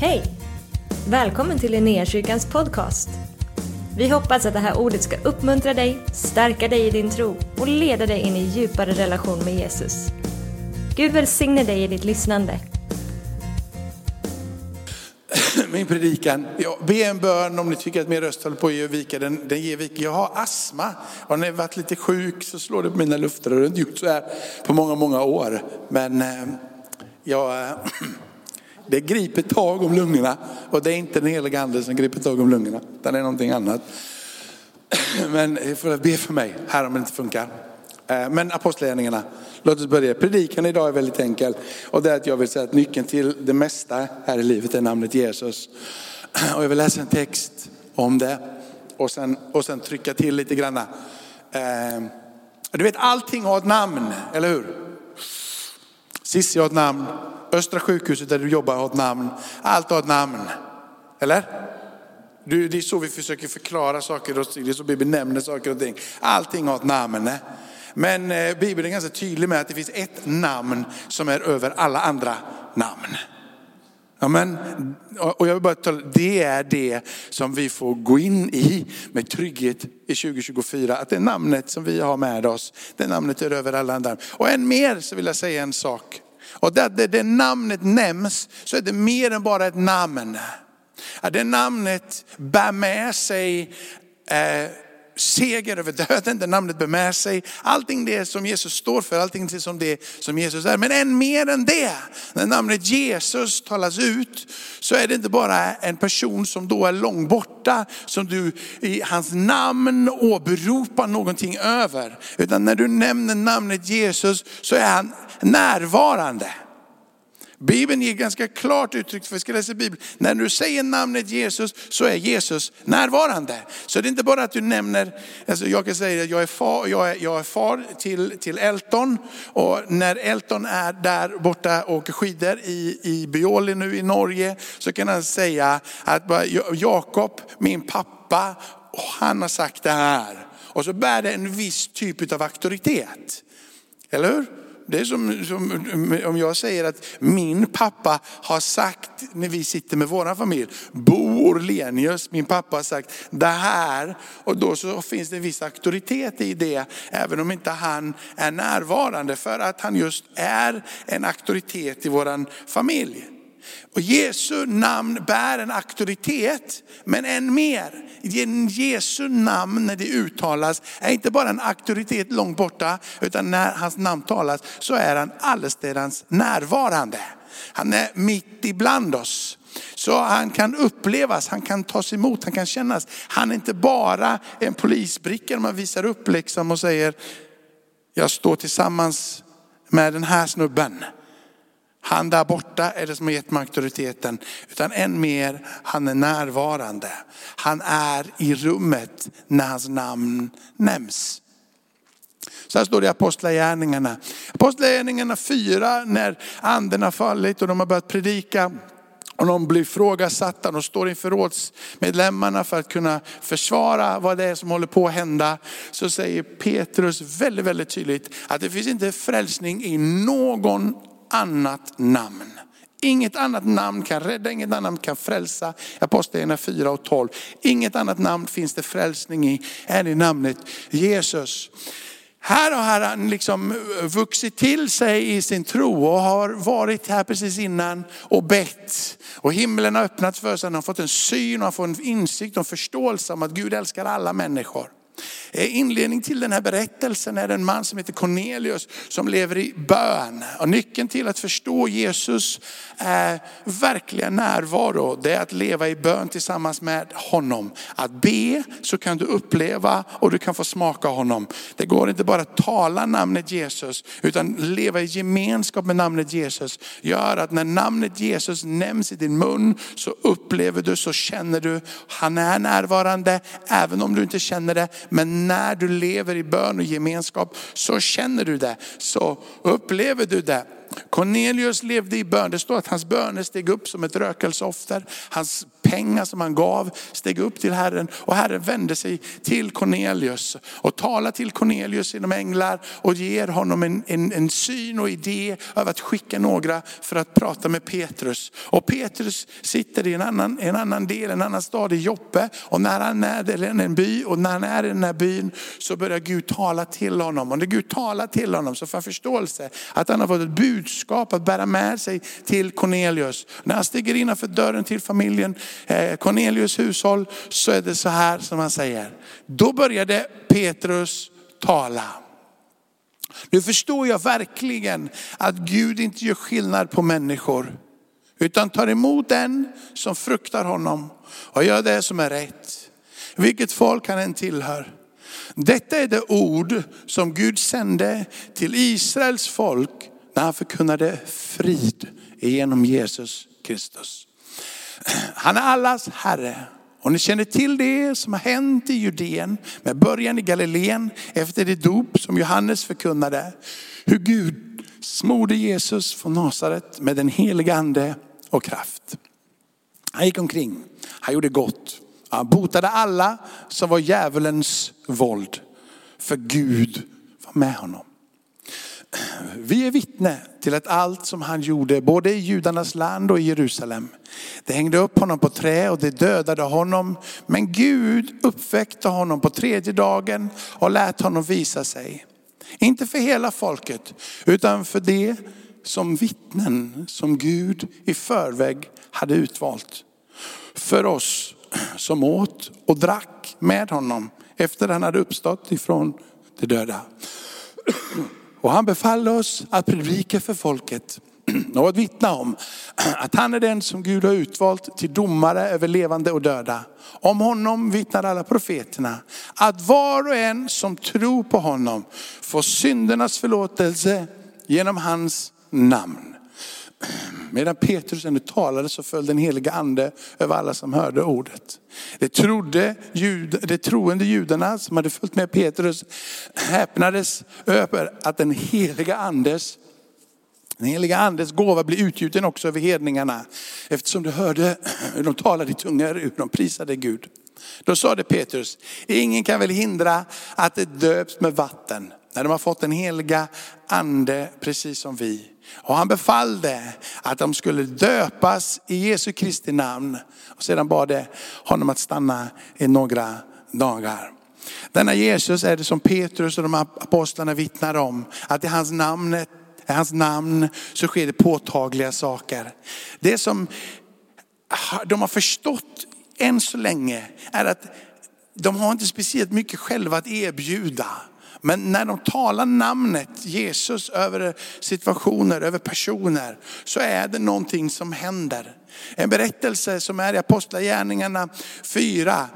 Hej! Välkommen till Linnéakyrkans podcast. Vi hoppas att det här ordet ska uppmuntra dig, stärka dig i din tro och leda dig in i djupare relation med Jesus. Gud välsigne dig i ditt lyssnande. Min predikan, ja, be en bön om ni tycker att min röst håller på att ge vika. Den, den ger vika. Jag har astma och när jag varit lite sjuk så slår det på mina luftrör. Det har inte gjort så här på många, många år. Men eh, jag... Eh, Det griper tag om lungorna och det är inte den heliga ande som griper tag om lungorna. Utan det är någonting annat. Men ni får be för mig här om det inte funkar. Eh, men apostlagärningarna, låt oss börja. Predikan idag är väldigt enkel. Och det är att jag vill säga att nyckeln till det mesta här i livet är namnet Jesus. Och jag vill läsa en text om det. Och sen, och sen trycka till lite granna. Eh, du vet allting har ett namn, eller hur? Cissi har ett namn. Östra sjukhuset där du jobbar har ett namn. Allt har ett namn. Eller? Det är så vi försöker förklara saker och ting. Det är så Bibeln nämner saker och ting. Allting har ett namn. Men eh, Bibeln är ganska tydlig med att det finns ett namn som är över alla andra namn. Amen. Och jag vill bara tala, det är det som vi får gå in i med trygghet i 2024. Att det namnet som vi har med oss, det namnet är över alla andra. Och än mer så vill jag säga en sak. Och där det, det namnet nämns så är det mer än bara ett namn. Att det namnet bär med sig eh, seger över döden, det namnet bär med sig allting det som Jesus står för, allting det som det som Jesus är. Men än mer än det, när namnet Jesus talas ut så är det inte bara en person som då är långt borta, som du i hans namn åberopar någonting över. Utan när du nämner namnet Jesus så är han närvarande. Bibeln ger ganska klart uttryck för, ska läsa Bibeln, när du säger namnet Jesus så är Jesus närvarande. Så det är inte bara att du nämner, alltså jag kan säga att jag är far, jag är, jag är far till, till Elton och när Elton är där borta och åker skidor i, i Bioli nu i Norge så kan han säga att Jakob, min pappa, han har sagt det här. Och så bär det en viss typ av auktoritet. Eller hur? Det är som, som, om jag säger att min pappa har sagt när vi sitter med vår familj, Bo Orlenius, min pappa har sagt det här. Och då så finns det en viss auktoritet i det, även om inte han är närvarande. För att han just är en auktoritet i vår familj. Och Jesu namn bär en auktoritet, men än mer. Jesu namn när det uttalas är inte bara en auktoritet långt borta, utan när hans namn talas så är han allestädes närvarande. Han är mitt ibland oss. Så han kan upplevas, han kan tas emot, han kan kännas. Han är inte bara en polisbricka man visar upp liksom och säger, jag står tillsammans med den här snubben. Han där borta är det som har gett mig auktoriteten. Utan än mer, han är närvarande. Han är i rummet när hans namn nämns. Så här står det i Apostlagärningarna. Apostlagärningarna 4 när anden har fallit och de har börjat predika. Och de blir frågasatta, de står inför rådsmedlemmarna för att kunna försvara vad det är som håller på att hända. Så säger Petrus väldigt, väldigt tydligt att det finns inte frälsning i någon annat namn. Inget annat namn kan rädda, inget annat namn kan frälsa. Apostlagärningarna 4 och 12. Inget annat namn finns det frälsning i än i namnet Jesus. Här har han liksom vuxit till sig i sin tro och har varit här precis innan och bett. Och himlen har öppnats för sig, han har fått en syn och han får en insikt och en förståelse om att Gud älskar alla människor. Eh, inledning till den här berättelsen är en man som heter Cornelius som lever i bön. Och nyckeln till att förstå Jesus är verkliga närvaro. Det är att leva i bön tillsammans med honom. Att be så kan du uppleva och du kan få smaka honom. Det går inte bara att tala namnet Jesus utan leva i gemenskap med namnet Jesus. Gör att när namnet Jesus nämns i din mun så upplever du, så känner du, han är närvarande även om du inte känner det. Men när du lever i bön och gemenskap så känner du det, så upplever du det. Cornelius levde i bön. Det står att hans böner steg upp som ett rökelseoffer. Hans pengar som han gav steg upp till Herren. Och Herren vände sig till Cornelius och talar till Cornelius genom änglar och ger honom en, en, en syn och idé av att skicka några för att prata med Petrus. Och Petrus sitter i en annan, en annan del, en annan stad i Joppe. Och när han är i en by och när han är i den här byn så börjar Gud tala till honom. Och när Gud talar till honom så får han förståelse att han har fått ett budskap att bära med sig till Cornelius. När han stiger innanför dörren till familjen Eh, Cornelius hushåll så är det så här som han säger. Då började Petrus tala. Nu förstår jag verkligen att Gud inte gör skillnad på människor. Utan tar emot den som fruktar honom och gör det som är rätt. Vilket folk han än tillhör. Detta är det ord som Gud sände till Israels folk när han förkunnade frid genom Jesus Kristus. Han är allas Herre. Och ni känner till det som har hänt i Judeen med början i Galileen efter det dop som Johannes förkunnade. Hur Gud smorde Jesus från Nasaret med den heliga ande och kraft. Han gick omkring, han gjorde gott. Han botade alla som var djävulens våld. För Gud var med honom. Vi är vittne till att allt som han gjorde, både i judarnas land och i Jerusalem. Det hängde upp honom på trä och det dödade honom. Men Gud uppväckte honom på tredje dagen och lät honom visa sig. Inte för hela folket, utan för det som vittnen som Gud i förväg hade utvalt. För oss som åt och drack med honom efter han hade uppstått ifrån de döda. Och han befaller oss att predika för folket och att vittna om att han är den som Gud har utvalt till domare över levande och döda. Om honom vittnar alla profeterna att var och en som tror på honom får syndernas förlåtelse genom hans namn. Medan Petrus ännu talade så föll den heliga ande över alla som hörde ordet. Det, trodde jud, det troende judarna som hade följt med Petrus häpnades över att den heliga andes den heliga andes gåva blir utgjuten också över hedningarna. Eftersom de hörde hur de talade i tungor, hur de prisade Gud. Då sade Petrus, ingen kan väl hindra att det döps med vatten när de har fått den heliga ande precis som vi. Och han befallde att de skulle döpas i Jesu Kristi namn. Och sedan bad det honom att stanna i några dagar. Denna Jesus är det som Petrus och de apostlarna vittnar om. Att i hans namn, i hans namn så sker det påtagliga saker. Det som de har förstått än så länge är att de har inte speciellt mycket själva att erbjuda. Men när de talar namnet Jesus över situationer, över personer, så är det någonting som händer. En berättelse som är i Apostlagärningarna 4,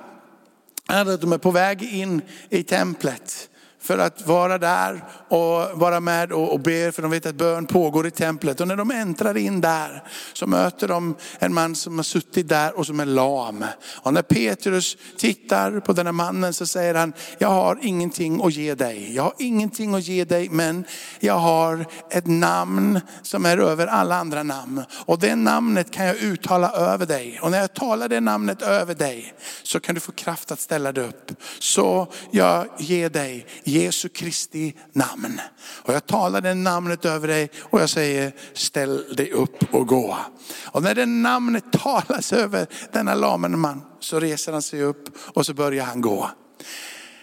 är att de är på väg in i templet för att vara där och vara med och, be, för de vet att bön pågår i templet. Och när de äntrar in där så möter de en man som har suttit där och som är lam. Och när Petrus tittar på den här mannen så säger han, jag har ingenting att ge dig. Jag har ingenting att ge dig men jag har ett namn som är över alla andra namn. Och det namnet kan jag uttala över dig. Och när jag talar det namnet över dig så kan du få kraft att ställa dig upp. Så jag ger dig Jesu Kristi namn. Och jag talar det namnet över dig och jag säger ställ dig upp och gå. Och när det namnet talas över denna lamen man så reser han sig upp och så börjar han gå.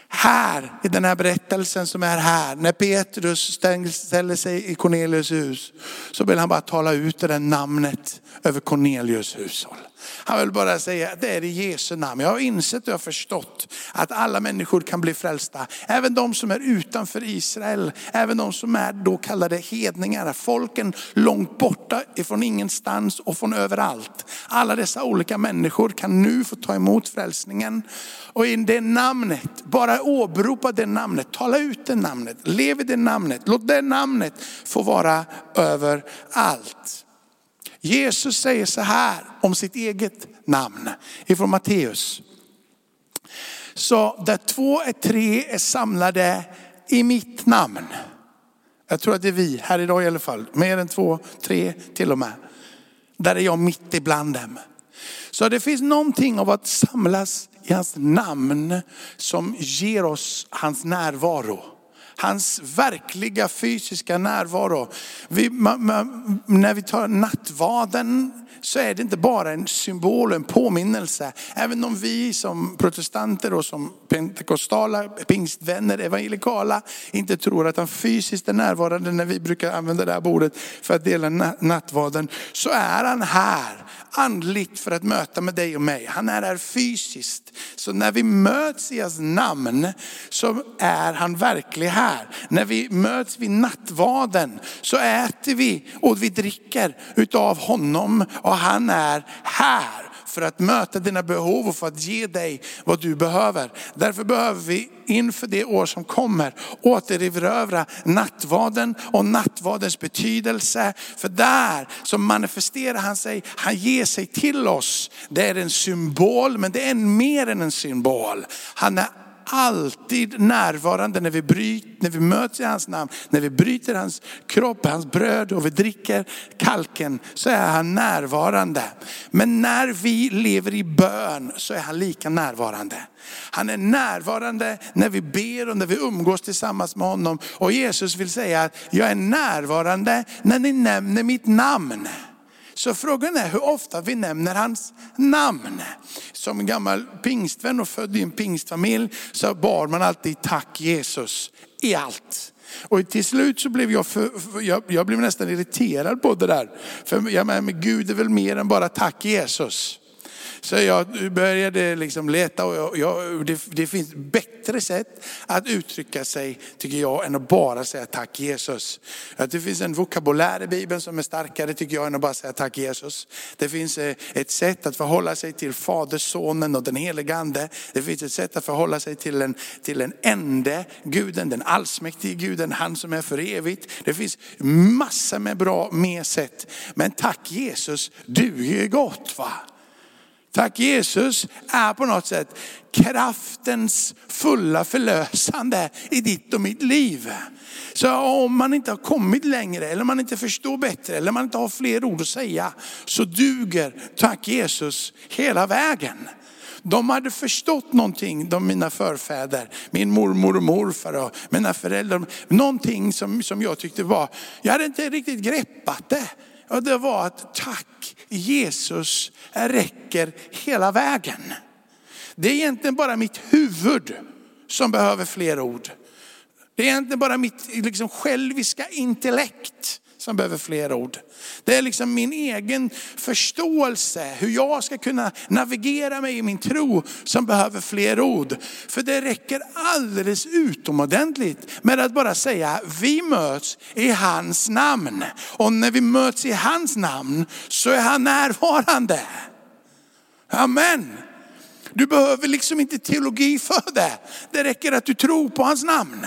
Här i den här berättelsen som är här, när Petrus ställer sig i Cornelius hus, så vill han bara tala ut det där namnet över Cornelius hushåll. Han vill bara säga att det är i Jesu namn. Jag har insett och jag har förstått att alla människor kan bli frälsta. Även de som är utanför Israel, även de som är då kallade hedningar, folken långt borta ifrån ingenstans och från överallt. Alla dessa olika människor kan nu få ta emot frälsningen. Och i det namnet, bara åberopa det namnet, tala ut det namnet, lev i det namnet, låt det namnet få vara över allt. Jesus säger så här om sitt eget namn ifrån Matteus. Så där två är tre är samlade i mitt namn. Jag tror att det är vi här idag i alla fall. Mer än två, tre till och med. Där är jag mitt ibland dem. Så det finns någonting av att samlas i hans namn som ger oss hans närvaro. Hans verkliga fysiska närvaro. Vi, man, man, när vi tar nattvarden så är det inte bara en symbol och en påminnelse. Även om vi som protestanter och som pentekostala, pingstvänner, evangelikala inte tror att han fysiskt är närvarande när vi brukar använda det här bordet för att dela nattvarden Så är han här andligt för att möta med dig och mig. Han är här fysiskt. Så när vi möts i hans namn så är han verklig här. När vi möts vid nattvaden så äter vi och vi dricker utav honom och han är här för att möta dina behov och för att ge dig vad du behöver. Därför behöver vi inför det år som kommer återerövra nattvarden och nattvardens betydelse. För där så manifesterar han sig, han ger sig till oss. Det är en symbol, men det är mer än en symbol. Han är alltid närvarande när vi, bryt, när vi möts i hans namn. När vi bryter hans kropp, hans bröd och vi dricker kalken så är han närvarande. Men när vi lever i bön så är han lika närvarande. Han är närvarande när vi ber och när vi umgås tillsammans med honom. Och Jesus vill säga att jag är närvarande när ni nämner mitt namn. Så frågan är hur ofta vi nämner hans namn. Som gammal pingstvän och född i en pingstfamilj så bar man alltid tack Jesus i allt. Och till slut så blev jag, för, för, jag, jag, blev nästan irriterad på det där. För jag menar, men Gud är väl mer än bara tack Jesus. Så jag började liksom leta och jag, jag, det, det, finns bättre sätt att uttrycka sig, tycker jag, än att bara säga tack Jesus. Att det finns en vokabulär i Bibeln som är starkare, tycker jag, än att bara säga tack Jesus. Det finns eh, ett sätt att förhålla sig till Fader, Sonen och den helige Ande. Det finns ett sätt att förhålla sig till en, till en ende, guden, den allsmäktige guden, han som är för evigt. Det finns massor med bra mer sätt. Men tack Jesus duger gott va. Tack Jesus är på något sätt kraftens fulla förlösande i ditt och mitt liv. Så om man inte har kommit längre, eller man inte förstår bättre, eller man inte har fler ord att säga, så duger tack Jesus hela vägen. De hade förstått någonting, de mina förfäder, min mormor och morfar och mina föräldrar. Någonting som, som jag tyckte var, jag hade inte riktigt greppat det. Och det var att tack Jesus räcker hela vägen. Det är egentligen bara mitt huvud som behöver fler ord. Det är egentligen bara mitt liksom, själviska intellekt som behöver fler ord. Det är liksom min egen förståelse, hur jag ska kunna navigera mig i min tro som behöver fler ord. För det räcker alldeles utomordentligt med att bara säga, vi möts i hans namn. Och när vi möts i hans namn så är han närvarande. Amen. Du behöver liksom inte teologi för det. Det räcker att du tror på hans namn.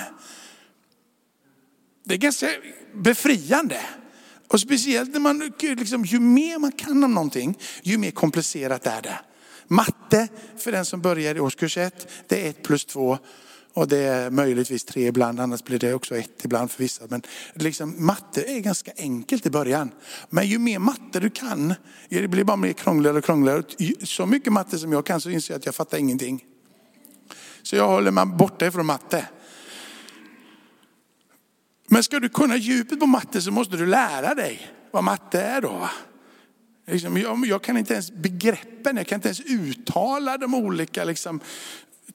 Det är ganska befriande. Och speciellt när man, liksom, ju mer man kan om någonting, ju mer komplicerat är det. Matte, för den som börjar i årskurs ett, det är ett plus två. Och det är möjligtvis tre ibland, annars blir det också ett ibland för vissa. Men liksom, matte är ganska enkelt i början. Men ju mer matte du kan, det blir bara mer krångligare och krångligare. Så mycket matte som jag kan så inser jag att jag fattar ingenting. Så jag håller mig borta ifrån matte. Men ska du kunna djupet på matte så måste du lära dig vad matte är då. Liksom, jag, kan inte ens begreppen, jag kan inte ens uttala de olika liksom,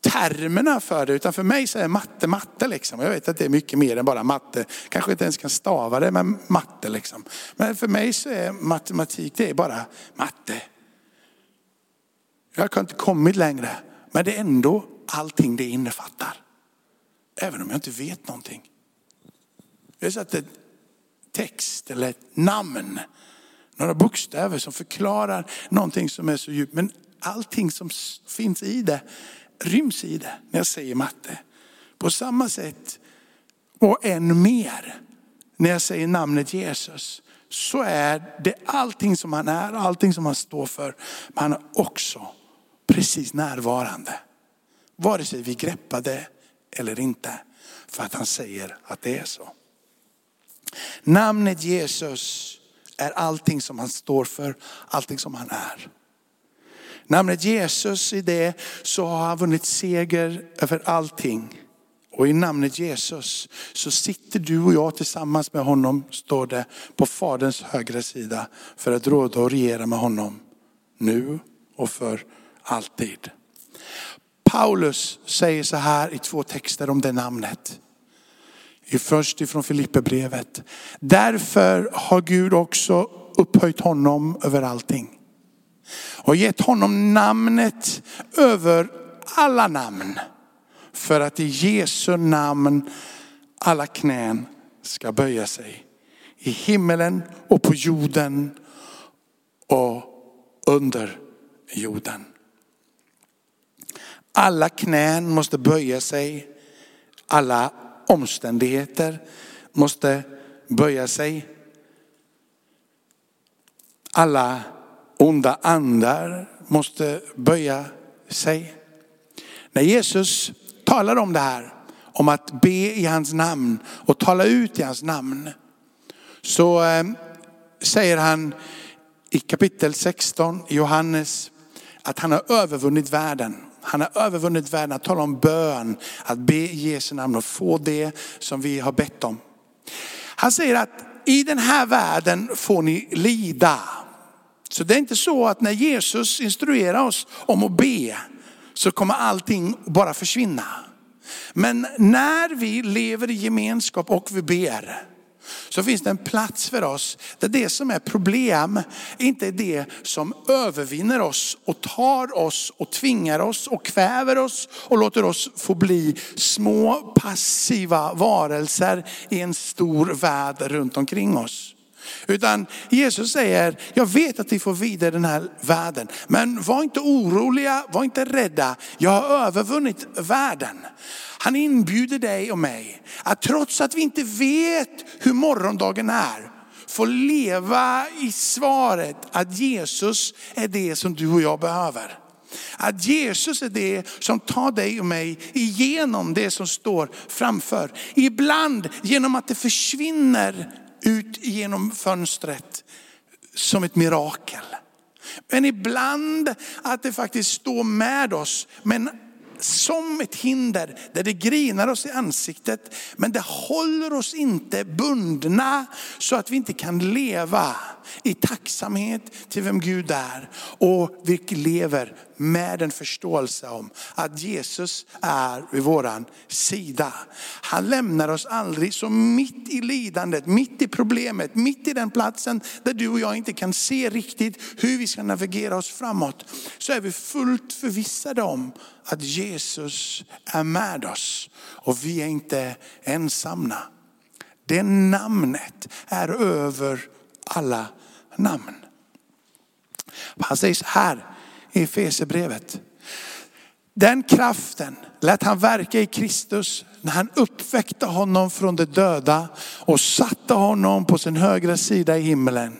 termerna för det. Utan för mig så är matte matte. Liksom. Jag vet att det är mycket mer än bara matte. Kanske inte ens kan stava det, men matte. Liksom. Men för mig så är matematik, det är bara matte. Jag har inte kommit längre, men det är ändå allting det innefattar. Även om jag inte vet någonting. Vi har satt en text eller ett namn, några bokstäver som förklarar någonting som är så djupt. Men allting som finns i det ryms i det när jag säger matte. På samma sätt och än mer när jag säger namnet Jesus så är det allting som han är, allting som han står för. Men han är också precis närvarande. Vare sig vi greppar det eller inte. För att han säger att det är så. Namnet Jesus är allting som han står för, allting som han är. Namnet Jesus, i det så har han vunnit seger över allting. Och i namnet Jesus så sitter du och jag tillsammans med honom, står det, på Faderns högra sida för att råda och regera med honom. Nu och för alltid. Paulus säger så här i två texter om det namnet. Först ifrån Filipperbrevet. Därför har Gud också upphöjt honom över allting. Och gett honom namnet över alla namn. För att i Jesu namn alla knän ska böja sig. I himmelen och på jorden och under jorden. Alla knän måste böja sig. Alla omständigheter måste böja sig. Alla onda andar måste böja sig. När Jesus talar om det här, om att be i hans namn och tala ut i hans namn, så eh, säger han i kapitel 16 i Johannes att han har övervunnit världen. Han har övervunnit världen att tala om bön, att be i Jesu namn och få det som vi har bett om. Han säger att i den här världen får ni lida. Så det är inte så att när Jesus instruerar oss om att be så kommer allting bara försvinna. Men när vi lever i gemenskap och vi ber så finns det en plats för oss där det som är problem inte är det som övervinner oss och tar oss och tvingar oss och kväver oss och låter oss få bli små passiva varelser i en stor värld runt omkring oss. Utan Jesus säger, jag vet att ni får vidare den här världen. Men var inte oroliga, var inte rädda. Jag har övervunnit världen. Han inbjuder dig och mig att trots att vi inte vet hur morgondagen är, få leva i svaret att Jesus är det som du och jag behöver. Att Jesus är det som tar dig och mig igenom det som står framför. Ibland genom att det försvinner ut genom fönstret som ett mirakel. Men ibland att det faktiskt står med oss. Men som ett hinder där det grinar oss i ansiktet. Men det håller oss inte bundna så att vi inte kan leva i tacksamhet till vem Gud är. Och vi lever med en förståelse om att Jesus är vid våran sida. Han lämnar oss aldrig så mitt i lidandet, mitt i problemet, mitt i den platsen där du och jag inte kan se riktigt hur vi ska navigera oss framåt. Så är vi fullt förvissade om att Jesus är med oss och vi är inte ensamma. Det namnet är över alla namn. Han säger så här i Efesierbrevet. Den kraften lät han verka i Kristus när han uppväckte honom från de döda och satte honom på sin högra sida i himlen.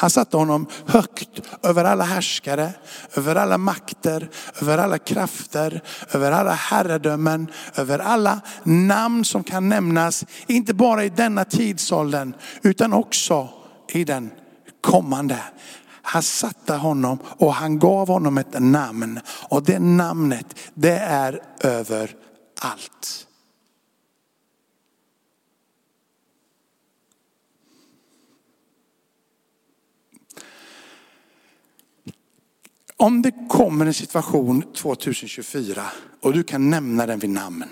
Han satte honom högt över alla härskare, över alla makter, över alla krafter, över alla herradömen, över alla namn som kan nämnas, inte bara i denna tidsåldern utan också i den kommande. Han satte honom och han gav honom ett namn. Och det namnet, det är över allt. Om det kommer en situation 2024 och du kan nämna den vid namn.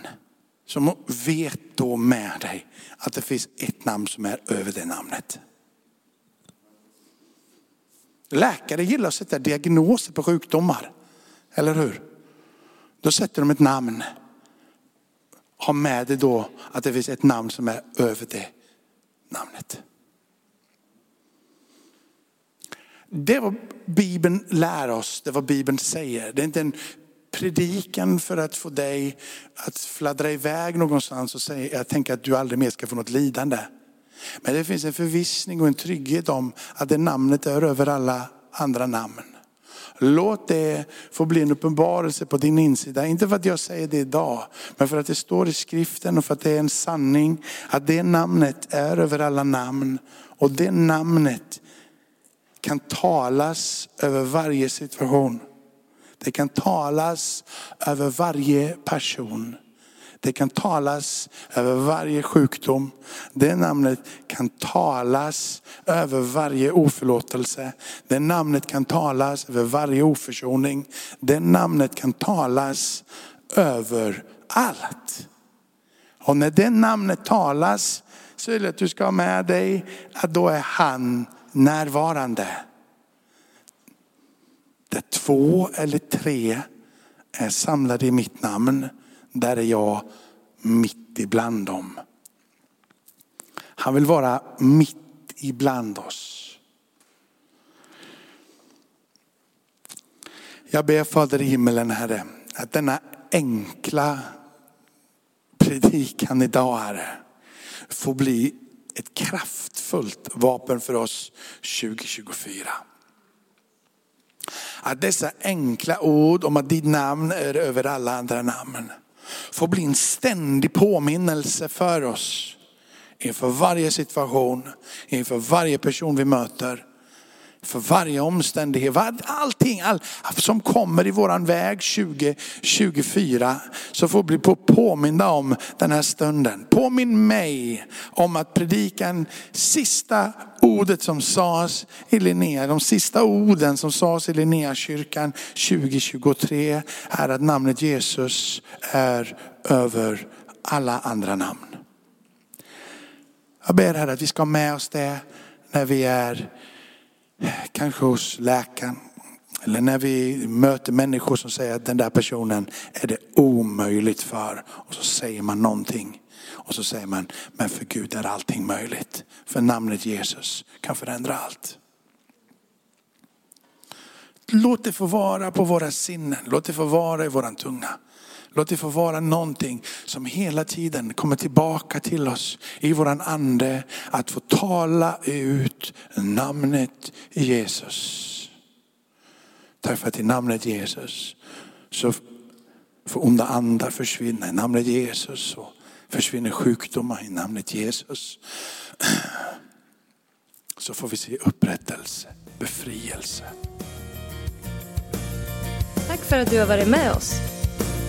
Så vet då med dig att det finns ett namn som är över det namnet. Läkare gillar att sätta diagnoser på sjukdomar. Eller hur? Då sätter de ett namn. Ha med det då att det finns ett namn som är över det namnet. Det är vad Bibeln lär oss, det är vad Bibeln säger. Det är inte en predikan för att få dig att fladdra iväg någonstans och säga, jag tänker att du aldrig mer ska få något lidande. Men det finns en förvissning och en trygghet om att det namnet är över alla andra namn. Låt det få bli en uppenbarelse på din insida. Inte för att jag säger det idag, men för att det står i skriften och för att det är en sanning. Att det namnet är över alla namn. Och det namnet kan talas över varje situation. Det kan talas över varje person. Det kan talas över varje sjukdom. Det namnet kan talas över varje oförlåtelse. Det namnet kan talas över varje oförsoning. Det namnet kan talas över allt. Och när det namnet talas så är det att du ska ha med dig att då är han närvarande. Där två eller tre är samlade i mitt namn där är jag mitt ibland dem. Han vill vara mitt ibland oss. Jag ber Fader i himmelen Herre, att denna enkla predikan idag Herre, får bli ett kraftfullt vapen för oss 2024. Att dessa enkla ord om att ditt namn är över alla andra namn får bli en ständig påminnelse för oss inför varje situation, inför varje person vi möter, för varje omständighet, allting all, som kommer i våran väg 2024 så får vi bli påminna om den här stunden. Påminn mig om att predikan, sista ordet som sades i Linnea, de sista orden som sades i Linnéakyrkan 2023 är att namnet Jesus är över alla andra namn. Jag ber här att vi ska ha med oss det när vi är kanske hos läkaren. Eller när vi möter människor som säger att den där personen är det omöjligt för. Och så säger man någonting. Och så säger man, men för Gud är allting möjligt. För namnet Jesus kan förändra allt. Låt det få vara på våra sinnen, låt det få vara i våran tunga. Låt det få vara någonting som hela tiden kommer tillbaka till oss i våran ande. Att få tala ut namnet Jesus. Tack för att i namnet Jesus så får onda andar försvinna. I namnet Jesus så försvinner sjukdomar. I namnet Jesus så får vi se upprättelse, befrielse. Tack för att du har varit med oss.